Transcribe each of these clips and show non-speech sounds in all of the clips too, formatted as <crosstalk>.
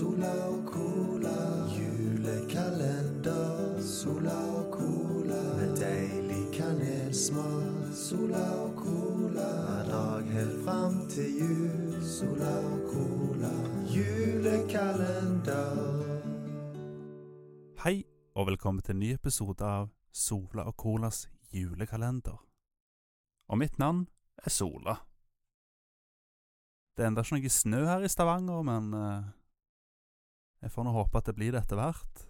Sola og cola. Julekalender. Sola og cola. Med deilig kanelsmak. Sola og cola. Hver dag helt fram til jul. Sola og cola. Julekalender. Hei, og velkommen til en ny episode av Sola og Colas julekalender. Og mitt navn er Sola. Det er enda ikke noe snø her i Stavanger, men eh, jeg får nå håpe at det blir det etter hvert.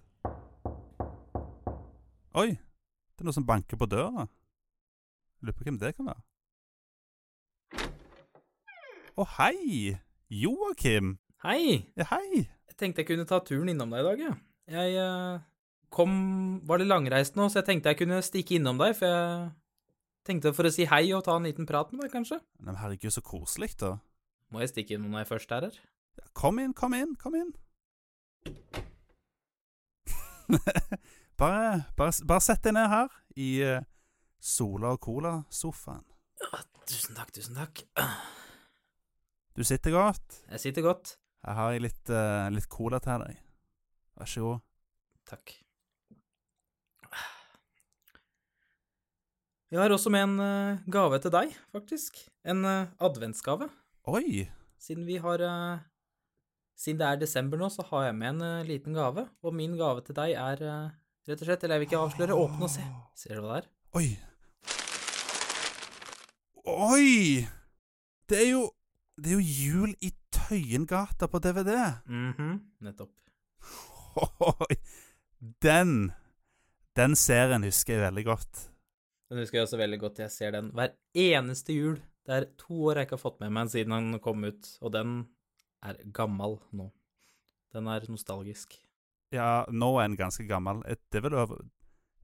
Oi, det er noe som banker på døra. Lurer på hvem det kan være. Å, hei! Joakim! Hei! Ja, hei! Jeg tenkte jeg kunne ta turen innom deg i dag, jeg. Jeg eh, kom Var litt langreist nå, så jeg tenkte jeg kunne stikke innom deg, for jeg tenkte for å si hei og ta en liten prat med deg, kanskje. Men herregud, så koselig, da. Må jeg stikke innom jeg først er her? Ja, Kom inn, kom inn, kom inn. Bare, bare, bare sett deg ned her i uh, Sola og Cola-sofaen. Tusen takk, tusen takk. Du sitter godt. Jeg sitter godt. Her har jeg litt, uh, litt cola til deg. Vær så god. Takk. Jeg har også med en uh, gave til deg, faktisk. En uh, adventsgave. Oi! Siden vi har eh, Siden det er desember nå, så har jeg med en eh, liten gave. Og min gave til deg er eh, rett og slett Eller jeg vil ikke avsløre. Åpne og se. Ser du hva det er? Oi! Oi! Det er jo Det er jo Jul i Tøyengata på DVD. Mhm, nettopp. Oi! Den Den serien husker jeg veldig godt. Den husker jeg også veldig godt. Jeg ser den hver eneste jul. Det er to år jeg ikke har fått med meg siden den kom ut, og den er gammel nå. Den er nostalgisk. Ja, nå er den ganske gammel. Det er vel over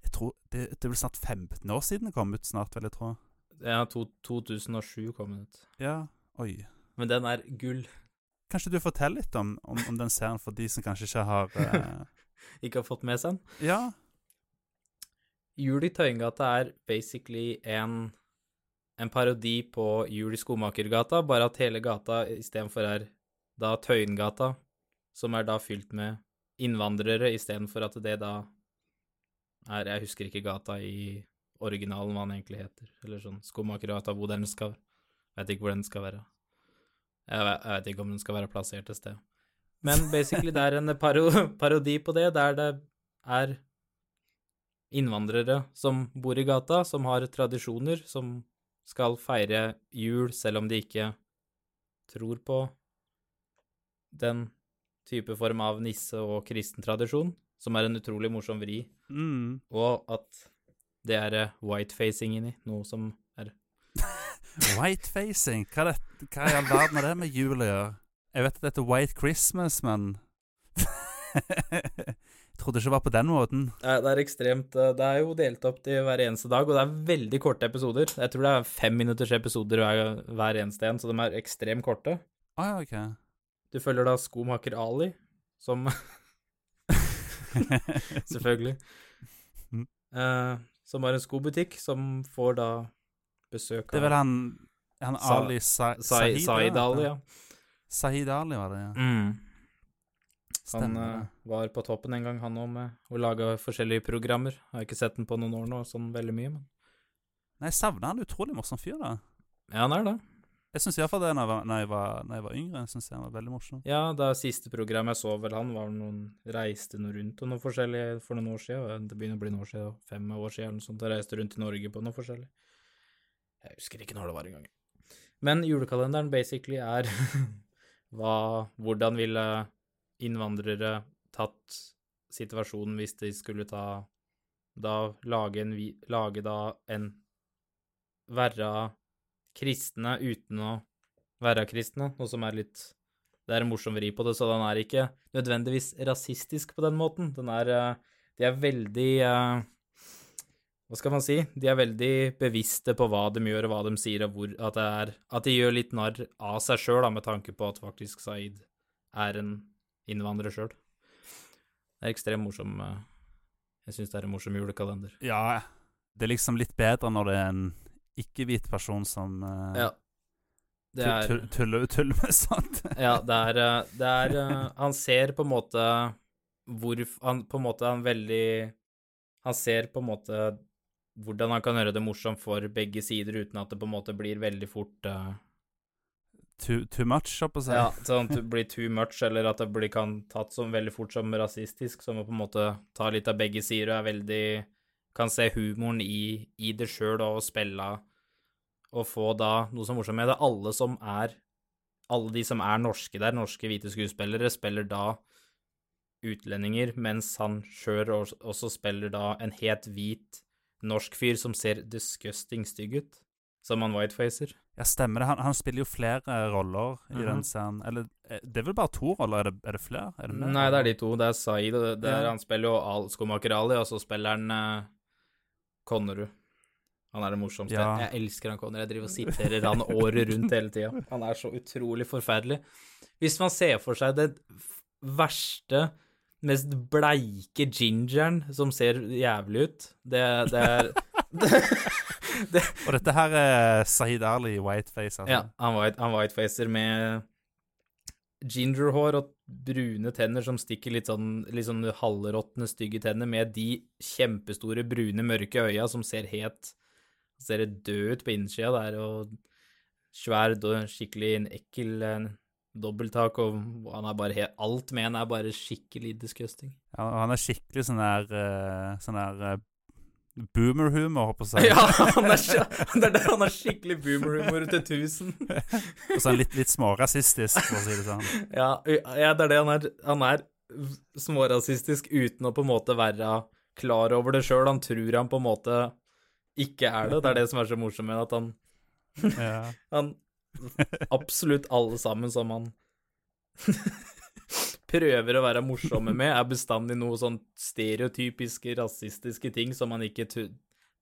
Jeg tror det, det er vel snart 15 år siden den kom ut, snart, vil jeg tro. Ja, to, 2007 kom den ut. Ja, oi. Men den er gull. Kanskje du forteller litt om, om, om den serien for de som kanskje ikke har eh, <laughs> Ikke har fått med seg den. Ja. Jul i Tøyengata er basically en, en parodi på Jul i Skomakergata, bare at hele gata istedenfor er da Tøyengata, som er da fylt med innvandrere, istedenfor at det da er Jeg husker ikke gata i originalen, hva den egentlig heter. Eller sånn Skomakergata, hvor den skal Vet ikke hvor den skal være. Jeg vet ikke om den skal være plassert et sted. Men basically, det er en paro <laughs> parodi på det, der det er innvandrere som bor i gata, som har tradisjoner, som skal feire jul selv om de ikke tror på den type form av nisse- og kristentradisjon, som er en utrolig morsom vri, Mm. og at det er eh, whitefacing inni, noe som er <laughs> Whitefacing. Hva, det, hva i all verden er det med jul å gjøre? Jeg vet at det heter White Christmas, men <laughs> Jeg trodde ikke det var på den måten. Nei, Det er ekstremt eh, Det er jo delt opp til hver eneste dag, og det er veldig korte episoder. Jeg tror det er femminutters episoder hver, hver eneste en, så de er ekstremt korte. Ah, ja, ok. Du følger da skomaker Ali, som <laughs> Selvfølgelig. Mm. Eh, som har en skobutikk, som får da besøk av Det er vel han, han Ali Sa Sa Sahid? Saeed. Ali, ja. Sahid Ali var det, ja. Mm. Han eh, var på toppen en gang, han òg, med å lage forskjellige programmer. Jeg har ikke sett den på noen år nå, sånn veldig mye, men Nei, jeg savner han. Utrolig morsom fyr, da. Ja, han er det. Jeg syns iallfall det når jeg, når, jeg var, jeg var yngre. Jeg synes han var veldig morsom. Ja, da siste program jeg så vel han, var noen reiste noe rundt og noe forskjellig for noen år siden. Det begynner å bli noen år siden, fem år siden eller noe sånt. Jeg reiste rundt i Norge på noe forskjellig. Jeg husker ikke når det var engang. Men julekalenderen basically er <laughs> hva Hvordan ville innvandrere tatt situasjonen hvis de skulle ta Da lage en Lage da en Være kristne uten å være kristne, noe som er litt Det er en morsom vri på det, så den er ikke nødvendigvis rasistisk på den måten. Den er eh, De er veldig eh, Hva skal man si? De er veldig bevisste på hva de gjør, og hva de sier, og hvor At, er, at de gjør litt narr av seg sjøl, med tanke på at faktisk Saeed er en innvandrer sjøl. Det er ekstremt morsom eh, Jeg syns det er en morsom julekalender. Ja, det er liksom litt bedre når det er en ikke-hvit person som uh, Ja. Det er Tull- Tulle tulle med sånt. <laughs> Ja, det er, eh, det er eh, Han ser på en måte hvor Han på en måte han veldig Han ser på en måte hvordan han kan gjøre det morsomt for begge sider uten at det på en måte blir veldig fort uh, Too, too much, holdt på å si. Ja, sånn at det blir too much, eller at det blir, kan tatt som veldig fort som rasistisk, som å på en måte ta litt av begge sider og er veldig Kan se humoren i, i det sjøl og spille og få da noe som er morsomt med det. Alle som er Alle de som er norske der, norske hvite skuespillere, spiller da utlendinger, mens han sjøl også spiller da en helt hvit norsk fyr som ser disgusting stygg ut, som han whitefacer. Ja, stemmer det. Han, han spiller jo flere roller i Mhm. den serien. Eller eh, det er vel bare to roller? Er det, er det flere? Er det? Nei, det er de to. Det er Zaid, og det, det er, han spiller jo Skomaker Ali, og så spiller han uh, Konnerud. Han er det morsomste. Ja. Jeg elsker han Konnerud. Jeg driver og siterer han året rundt hele tida. Han er så utrolig forferdelig. Hvis man ser for seg det verste, mest bleike gingeren som ser jævlig ut, det, det er <laughs> Og dette her er Sahid Ali, whiteface. Altså. Ja, han, white, han whitefacer med gingerhår og brune tenner som stikker litt sånn, litt sånn halvråtne, stygge tenner, med de kjempestore, brune, mørke øya som ser helt Ser død ut på innsida der, og svær, skikkelig en ekkel dobbelttak, og han er bare Alt med han er bare skikkelig disgusting. Ja, og han er skikkelig sånn der eh, Sånn der eh, boomer-humor, jeg på å si. Ja, han er, det er han har skikkelig boomerhumor til tusen. <laughs> Og sånn litt, litt smårasistisk, for å si det sånn. Ja, ja, det er det han er. Han er smårasistisk uten å på en måte være klar over det sjøl. Han tror han på en måte ikke er det. Det er det som er så morsomt med at han, Ja. <laughs> han Absolutt alle sammen som han prøver å være morsomme med, er bestandig noe sånn stereotypiske, rasistiske ting som han ikke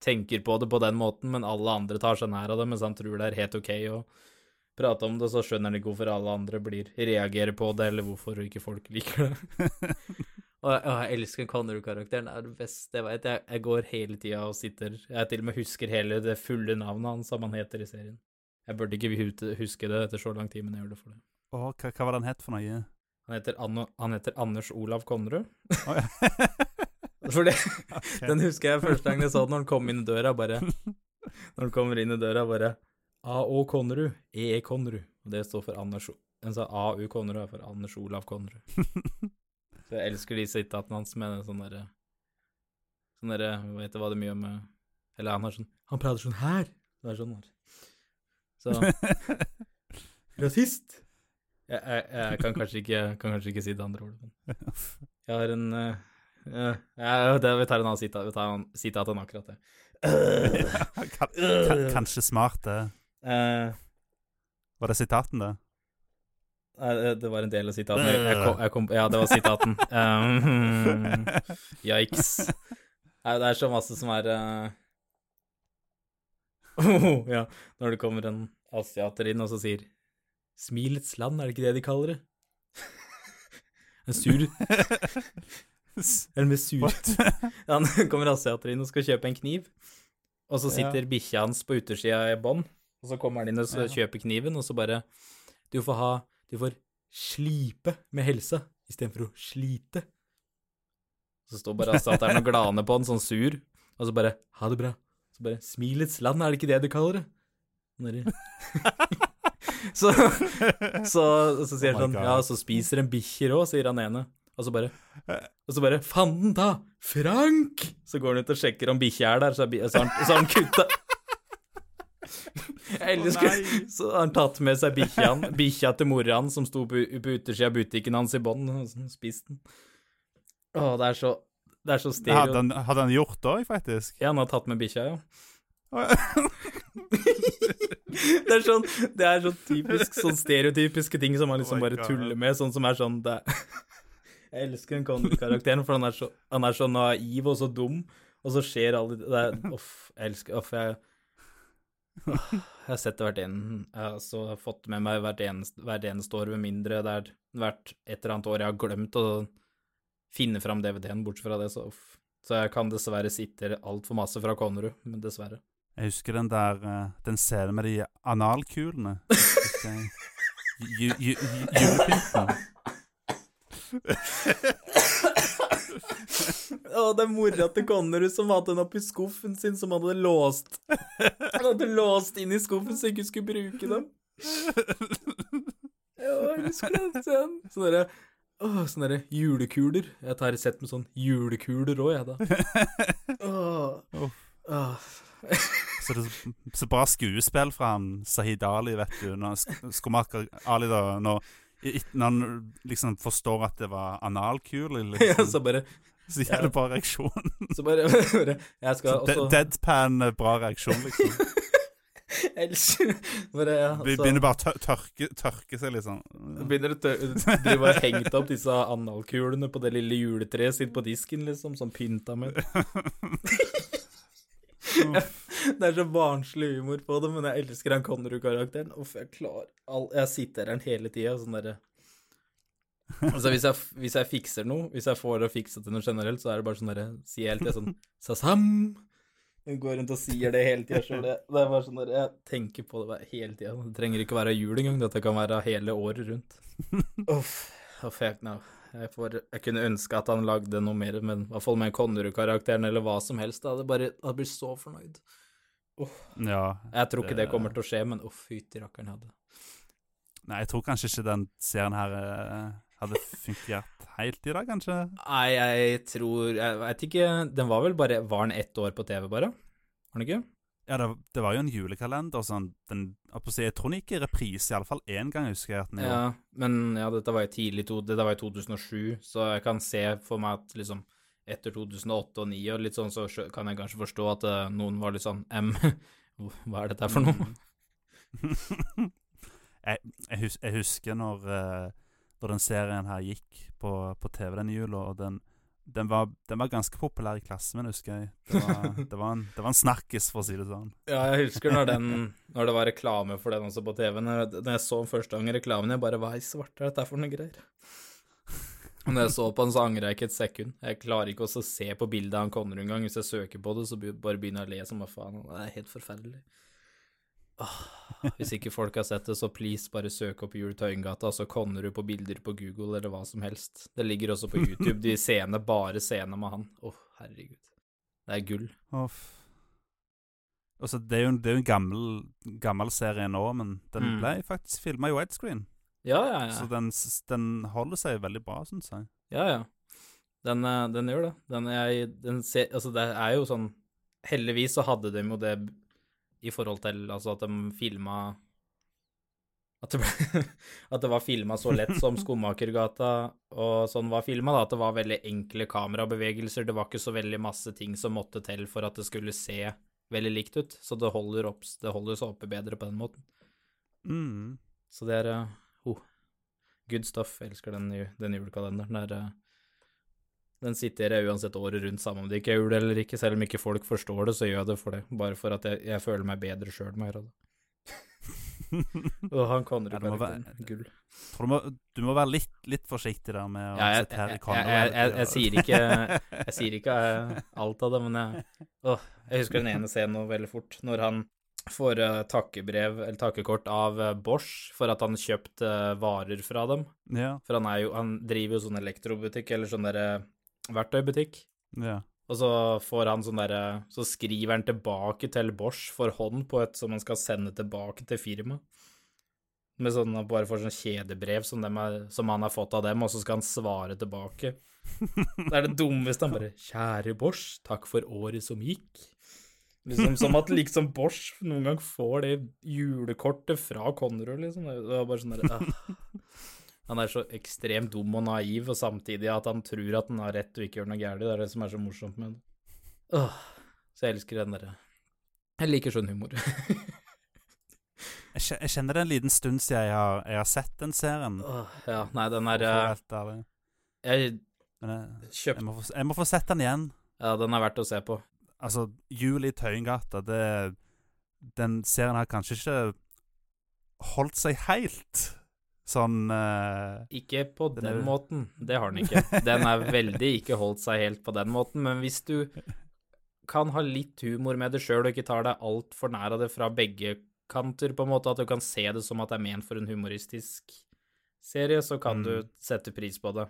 tenker på det på den måten, men alle andre tar seg nær av det, mens han tror det er helt ok å prate om det, så skjønner han ikke hvorfor alle andre blir, reagerer på det, eller hvorfor ikke folk liker det. <laughs> og jeg, å, jeg elsker Connery-karakteren, det er det beste jeg vet. Jeg, jeg går hele tida og sitter Jeg til og med husker hele det fulle navnet hans, som han heter i serien. Jeg burde ikke huske det etter så lang tid, men jeg gjør det for det. Å, hva, hva var det han het for noe? Han heter, Anno, han heter Anders Olav Konnerud. Oh, <laughs> ja. For det, <laughs> okay. den husker jeg første gang jeg så den når han kom inn i døra, bare Når han kommer inn i døra, bare A.O. Konnerud, E.E. Konnerud. Og det står for Anders Han Den sa A.U. Konnerud er for Anders Olav Konnerud. <laughs> Så jeg elsker de sitatene hans med sånn derre Sånn derre Vet du hva det mye med Eller han har sånn Han prater sånn her. Det er sånn her. Så Rasist! Jeg, jeg, jeg kan, kanskje ikke, kan kanskje ikke si det andre ordet, men jeg har en uh, uh, ja, det, Vi tar en annen sitat, vi tar en sitat enn akkurat det. Kan, kan, kanskje smart, det. Eh, Var det sitaten, det? det- var en del av sitaten. Jeg, kom, jeg kom, ja, det var sitaten. Um, <laughs> Yikes. Det er så masse som er uh, oh, <laughs> Ja, når det kommer en asiater inn og så sier 'Smilets land', er det ikke det de kaller det? En sur <laughs> Eller med sur? Han kommer asiater inn og skal kjøpe en kniv, og så Ja. sitter bikkja hans på utersida i bånd, og så kommer han inn og så kjøper kniven, og så bare Du får ha Du får slipe med helsa istedenfor å slite. Så står bare asiateren og glaner på han, sånn sur, og så bare Ha det bra. Så bare Smilets land, er det ikke det du kaller det? <laughs> <laughs> Så, så, så sier Oh han my sånn. Ja, så spiser en bikkjer òg, sier han ene. Og så bare Og så bare Fanden ta! Frank! Så går han ut og sjekker om bikkja er der, så, har han, så kutta <laughs> Jeg elsker nei. Så har han tatt med seg bikkja bikkja til mora hans, som sto på, på utersida av butikken hans i bånn, og så spiste den. Å, det er så Det er så stereo. hadde han, hadde han gjort det òg, faktisk? Ja, han har tatt med bikkja, ja. Det er sånn Det er sånn typisk Sånn stereotypiske ting som man liksom Oh bare tuller med, sånn som er sånn det Jeg elsker den Connery-karakteren, for han er, så, han er så naiv og så dum, og så skjer alle det Uff, jeg elsker Uff, jeg Jeg har sett det hvert en Jeg har altså fått med meg hvert eneste, hvert eneste år, med mindre det er hvert et eller annet år jeg har glemt å finne fram DVD-en, bortsett fra det, så uff. Så jeg kan dessverre sitte altfor masse fra Konnerud, men dessverre. Jeg husker den der eh, Den scenen med de analkulene. <laughs> julepynten. Å, det er mora til Connerud som hadde den oppi skuffen sin, som hadde låst Han hadde låst inn i skuffen så jeg ikke skulle bruke dem. Ja, jeg husker den scenen. Derre Åh, sånne derre julekuler. Jeg tar et sett med sånn julekuler òg, jeg, da. <laughs> Så så bra skuespill fra han Sahid Ali, vet du. Når skomaker Ali, da, når, når han liksom forstår at det var analkule, <laughs> Ja, liksom, så bare så gir det bare reaksjon. <laughs> Så bare, <laughs> bare Jeg skal De- Deadpan, eh, bra reaksjon, liksom. Elsker Bare, ja, Be- så- Begynner bare å tørke, tørke seg, liksom. Begynner å drive og henge opp disse analkulene på det lille juletreet sitt på disken, liksom, som pynta med. Det er så barnslig humor på det, men jeg elsker han Connerud-karakteren. Uff, jeg klarer all, Jeg sitter her hele tida sånn derre Altså, hvis jeg, hvis jeg fikser noe, hvis jeg får det fikset til noe generelt, så er det bare sånn derre Sier jeg hele tida sånn Sasam! Hun går rundt og sier det hele tida sjøl. Det er bare sånn der Jeg tenker på det hele tida. Det trenger ikke være jul engang. Dette kan være hele året rundt. <laughs> Uff. Uff, jeg, no. Jeg, får, jeg kunne ønske at han lagde noe mer, men i hvert fall med Konnerud-karakteren eller hva som helst. Jeg hadde bare hadde blitt så fornøyd. Ja. Jeg tror ikke det kommer til å skje, men uff, fytti rakkeren hadde. Nei, jeg tror kanskje ikke den serien her eh, hadde fungert helt i dag, kanskje. Nei, jeg tror Jeg veit ikke. Den var vel bare Var den ett år på TV, bare? Var den ikke? Ja, det, det var jo en julekalender. Sånn, den, jeg, tror den gikk i reprise iallfall én gang, husker jeg. at den Ja, men ja, dette var tidlig Dette var i 2007, så jeg kan se for meg at liksom etter 2008 og 2009 og litt sånn, så kan jeg kanskje forstå at uh, noen var litt sånn M, <laughs> hva er dette for noe? <laughs> jeg, jeg, hus, jeg husker når, uh, når den serien her gikk på, på TV den jula, og den, den, var, den var ganske populær i klassen min, husker jeg. Det var, <laughs> det var, en, det var en snakkis, for å si det sånn. Ja, jeg husker når den <laughs> Når det var reklame for den også på TV. Når når jeg så første gang reklamen, jeg bare Hva i svarte er dette for noe greier? Og når jeg så på den, så angrer jeg ikke et sekund. Jeg klarer ikke også å se på bildet av han Conner engang. Hvis jeg søker på det, så bare begynner jeg å le som hva faen. Det er helt forferdelig. Hvis ikke folk har sett det, så please bare søk opp Jul Tøyengata, så du på bilder på Google eller hva som helst. Det ligger også på YouTube, de scenene, bare scenene med han. Åh, herregud. Det er gull. Uff. Altså, det er jo en, det er jo en gammel, gammel serie nå, men den Mm. ble faktisk filma i widescreen. Ja, ja, ja. Så den, den holder seg veldig bra, syns jeg. Ja, ja. Den, eh, den gjør det. Den, jeg, den ser, altså det er jo sånn Heldigvis så hadde de jo det i forhold til altså at de filma At det, ble, <laughs> at det var filma så lett som Skomakergata og sånn var filma. At det var veldig enkle kamerabevegelser. Det var ikke så veldig masse ting som måtte til for at det skulle se veldig likt ut. Så det holder, opp, det holder seg oppe bedre på den måten. Mm. Så det er oh, good stuff. Jeg elsker den, den julekalenderen. Det er, eh, den sitter jeg uansett året rundt, samme om det ikke er jul eller ikke. Selv om ikke folk forstår det, så gjør jeg det for det. Bare for at jeg, jeg føler meg bedre sjøl med å gjøre det. Og han kan Ja, være- Gull. Du, må, du må være litt, litt forsiktig der med å Ja, jeg, sitte her jeg, jeg, jeg, sier ikke Jeg sier ikke eh, <laughs> alt av det, men jeg å, Jeg husker den ene scenen veldig fort, når han får uh, takkebrev, eller takkekort, av uh, Bosch for at han kjøpte uh, varer fra dem. Ja, For han, jo, han driver jo sånn elektrobutikk, eller sånn derre verktøybutikk. ja. Og så får han sånn derre Så skriver han tilbake til Bosch for hånd på et som han skal sende tilbake til firmaet. Med sånn bare får sånn kjedebrev som, er, som han har fått av dem, og så skal han svare tilbake. <laughs> Det er det dummeste. Han bare 'Kjære Bosch, takk for året som gikk'. Liksom Som at liksom Bosch noen gang får det julekortet fra Konrad, liksom. Det var bare sånn der, ah. Han er så ekstremt dum og naiv, og samtidig at han tror at han har rett og ikke gjør noe galt. Det er det som er så morsomt med det. Åh, så jeg elsker den derre Jeg liker sånn humor. Jeg, kjenner det en liten stund siden jeg har, jeg har sett den serien. Åh, ja, nei, den er eh. Jeg jeg, jeg, må få, jeg må få sett den igjen. Ja, den er verdt å se på. Altså, Jul i Tøyengata, det Den serien har kanskje ikke holdt seg helt sånn uh, Ikke på Den den, er- måten, det har den ikke. <laughs> Den er veldig ikke holdt seg helt på den måten, men hvis du kan ha litt humor med det sjøl og ikke tar deg altfor nær av det fra begge kanter, på en måte, at du kan se det som at det er ment for en humoristisk serie, så kan du Mm. sette pris på det.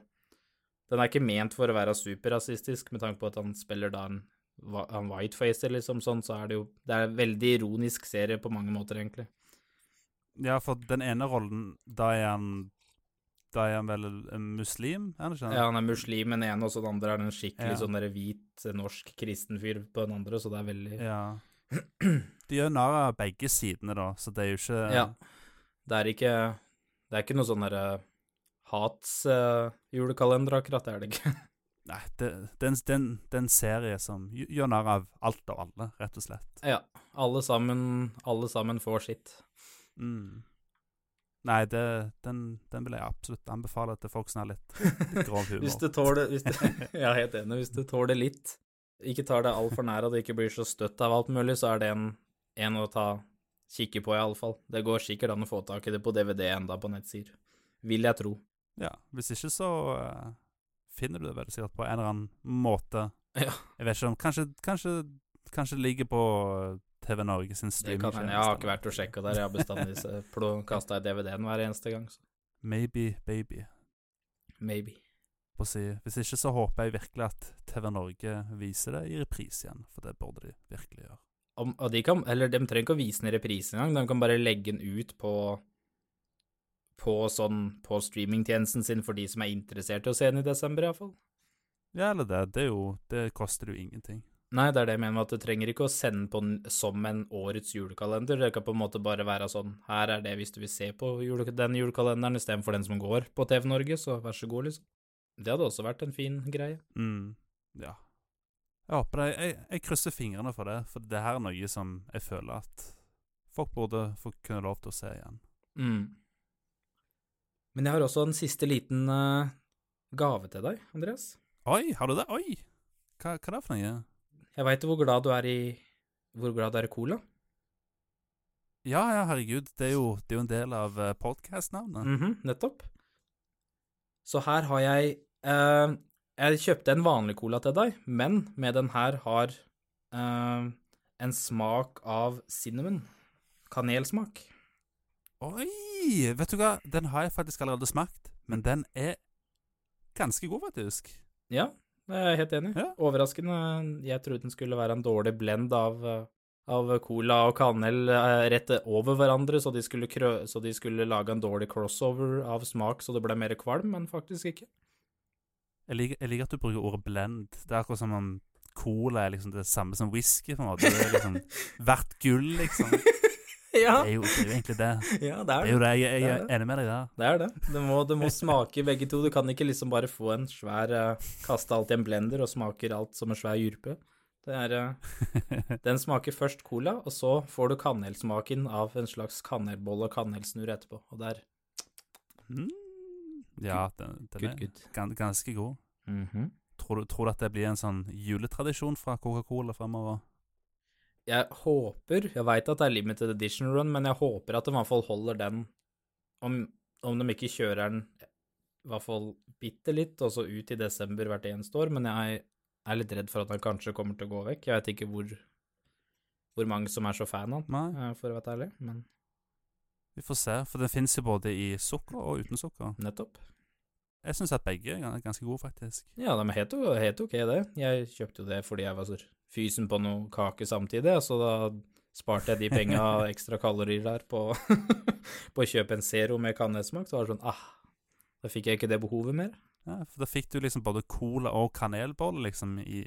Den er ikke ment for å være superrasistisk, med tanke på at han spiller da en, en whitefacer, liksom, sånn, så er det jo Det er en veldig ironisk serie på mange måter, egentlig. Ja, for den ene rollen, da er han Da er han vel en muslim, er han ikke det? Ja, han er muslim den ene, og så den andre er en skikkelig Ja. sånn der hvit, eh, norsk kristen fyr på den andre, så det er veldig Ja. <clears throat> De gjør narr av begge sidene, da, så det er jo ikke Ja. Det er ikke Det er ikke noe sånn derre hats-julekalender, akkurat. Det er det ikke. <laughs> Nei, det, det, det, er en, det er en serie som gjør narr av alt og alle, rett og slett. Ja. Alle sammen, alle sammen får sitt. Mm. Nei, det, den, den vil jeg absolutt anbefale til folk som har litt, litt <laughs> grov humor. Hvis du tåler hvis du, <laughs> <laughs> Jeg er helt enig. Hvis du tåler litt, ikke tar det altfor nær og du ikke blir så støtt av alt mulig, så er det en, en å ta kikke på, i alle fall. Det går sikkert an å få tak i det på DVD enda på nettsider. Vil jeg tro. Ja, hvis ikke så uh, finner du det vel sikkert på en eller annen måte. Ja. Jeg vet ikke om Kanskje, kanskje, kanskje det ligger på TV Norge sin streamingtjeneste. Jeg har ikke vært og sjekka der. Jeg har bestandig <laughs> kasta i DVD-en hver eneste gang. Så. Maybe baby. Maybe. Hvis ikke så håper jeg virkelig at TV Norge viser det i reprise igjen, for det burde de virkelig gjøre. Om, de kan, eller de trenger ikke å vise den i reprise engang, de kan bare legge den ut på på sånn på streamingtjenesten sin for de som er interessert i å se den i desember, iallfall. Ja, eller det. Det, jo, det koster jo ingenting. Nei, det er det jeg mener med at du trenger ikke å sende på den som en årets julekalender. Det kan på en måte bare være sånn Her er det hvis du vil se på jule, den julekalenderen istedenfor den som går på TV Norge, så vær så god, liksom. Det hadde også vært en fin greie. Mm, ja. Jeg håper det. Jeg, jeg krysser fingrene for det, for det her er noe som jeg føler at folk burde få kunne lov til å se igjen. Mm. Men jeg har også en siste liten uh, gave til deg, Andreas. Oi, har du det? Oi! Hva, hva er det for noe? Jeg veit hvor glad du er i Hvor glad du er i cola. Ja, ja, herregud. Det er jo, det er jo en del av uh, podkast-navnet. Mhm, nettopp. Så her har jeg eh, Jeg kjøpte en vanlig cola til deg, men med den her har eh, en smak av cinnamon. Kanelsmak. Oi! Vet du hva? Den har jeg faktisk allerede smakt, men den er ganske god, faktisk. Ja, jeg er helt enig. Ja. Overraskende. Jeg trodde den skulle være en dårlig blend av, av cola og kanel eh, rett over hverandre, så de, så de skulle lage en dårlig crossover av smak så det ble mer kvalm, men faktisk ikke. Jeg liker, jeg liker at du bruker ordet blend. Det er akkurat som om cola er liksom det samme som whisky, på en måte. Det er liksom <laughs> hvert gull, liksom. <laughs> Ja, Det er jo, det er jo egentlig det. <laughs> ja det Det det er jo det. Jeg, jeg, er er enig med deg der. Det er det. Du må, du må smake begge to. Du kan ikke liksom bare få en svær uh, Kaste alt i en blender og smaker alt som en svær jurpe. Det er uh, <laughs> Den smaker først cola, og så får du kanelsmaken av en slags kanelbolle og kanelsnurr etterpå. Og det er Mm. Ja, den, den good, er good. gan- ganske god. Mhm. Tror du, tror du at det blir en sånn juletradisjon fra Coca-Cola fremover? Jeg håper Jeg veit at det er limited edition run, men jeg håper at de i hvert fall holder den Om, om de ikke kjører den i hvert fall bitte litt, og så ut i desember hvert eneste år, men jeg er litt redd for at han kanskje kommer til å gå vekk. Jeg vet ikke hvor, hvor mange som er så fan av han, Nei, eh, for å være ærlig, men vi får se. For den fins jo både i sukker og uten sukker. nettopp. Jeg syns at begge er ganske gode, faktisk. Ja, de er helt, helt ok, det. Jeg kjøpte jo det fordi jeg var så fysen på noe kake samtidig, så da sparte jeg de penga <laughs> ekstra kalorier der på, <laughs> på å kjøpe en Zero med kanelsmak. Så var det sånn ah, da fikk jeg ikke det behovet mer. Ja, For da fikk du liksom både cola og kanelbolle liksom i,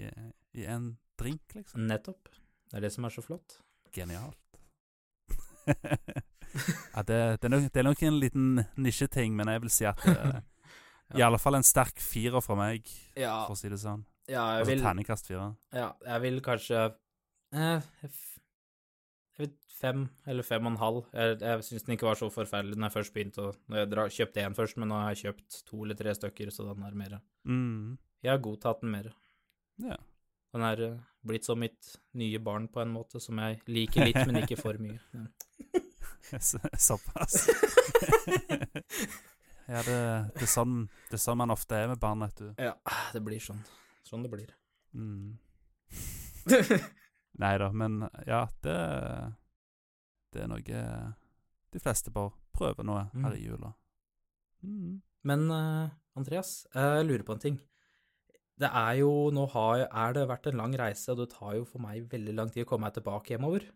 i en drink, liksom. Nettopp. Det er det som er så flott. Genialt. <laughs> ja, det, det, er nok, det er nok en liten nisjeting, men jeg vil si at det, I alle fall en sterk firer fra meg, Ja, for å si det sånn. Ja jeg Altså vil terningkast fire. Ja, jeg vil kanskje eh, Jeg vet fem eller fem og en halv. Jeg, jeg syns den ikke var så forferdelig når jeg først begynte å Når jeg dra, kjøpte én først, men nå har jeg kjøpt to eller tre stykker, så den er mer Mm. Jeg har godtatt den mer. Ja. Den er eh, blitt som mitt nye barn på en måte, som jeg liker litt, men ikke for mye. <laughs> Ja. Såpass. <laughs> ja, det, det, er sånn, det er sånn man ofte er med barn, vet du. ja, det blir sånn. Sånn det blir. Mm. <laughs> Nei da, men ja, det det er noe de fleste bare prøver nå her Mm. i jula. Mm. Men uh, Andreas, jeg lurer på en ting. Det er jo, nå har, er det vært en lang reise, og det tar jo for meg veldig lang tid å komme meg tilbake hjemover.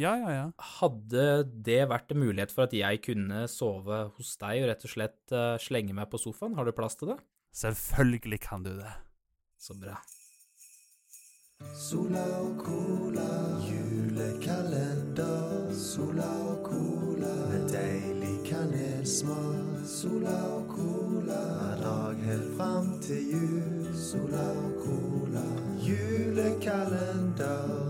Ja, ja, ja. Hadde det vært en mulighet for at jeg kunne sove hos deg og rett og slett uh, slenge meg på sofaen? Har du plass til det? Selvfølgelig kan du det. Så bra. Sola og cola, julekalender. Sola og cola, med deilig kanelsmak. Sola og cola, hver dag helt fram til jul. Sola og cola, julekalender.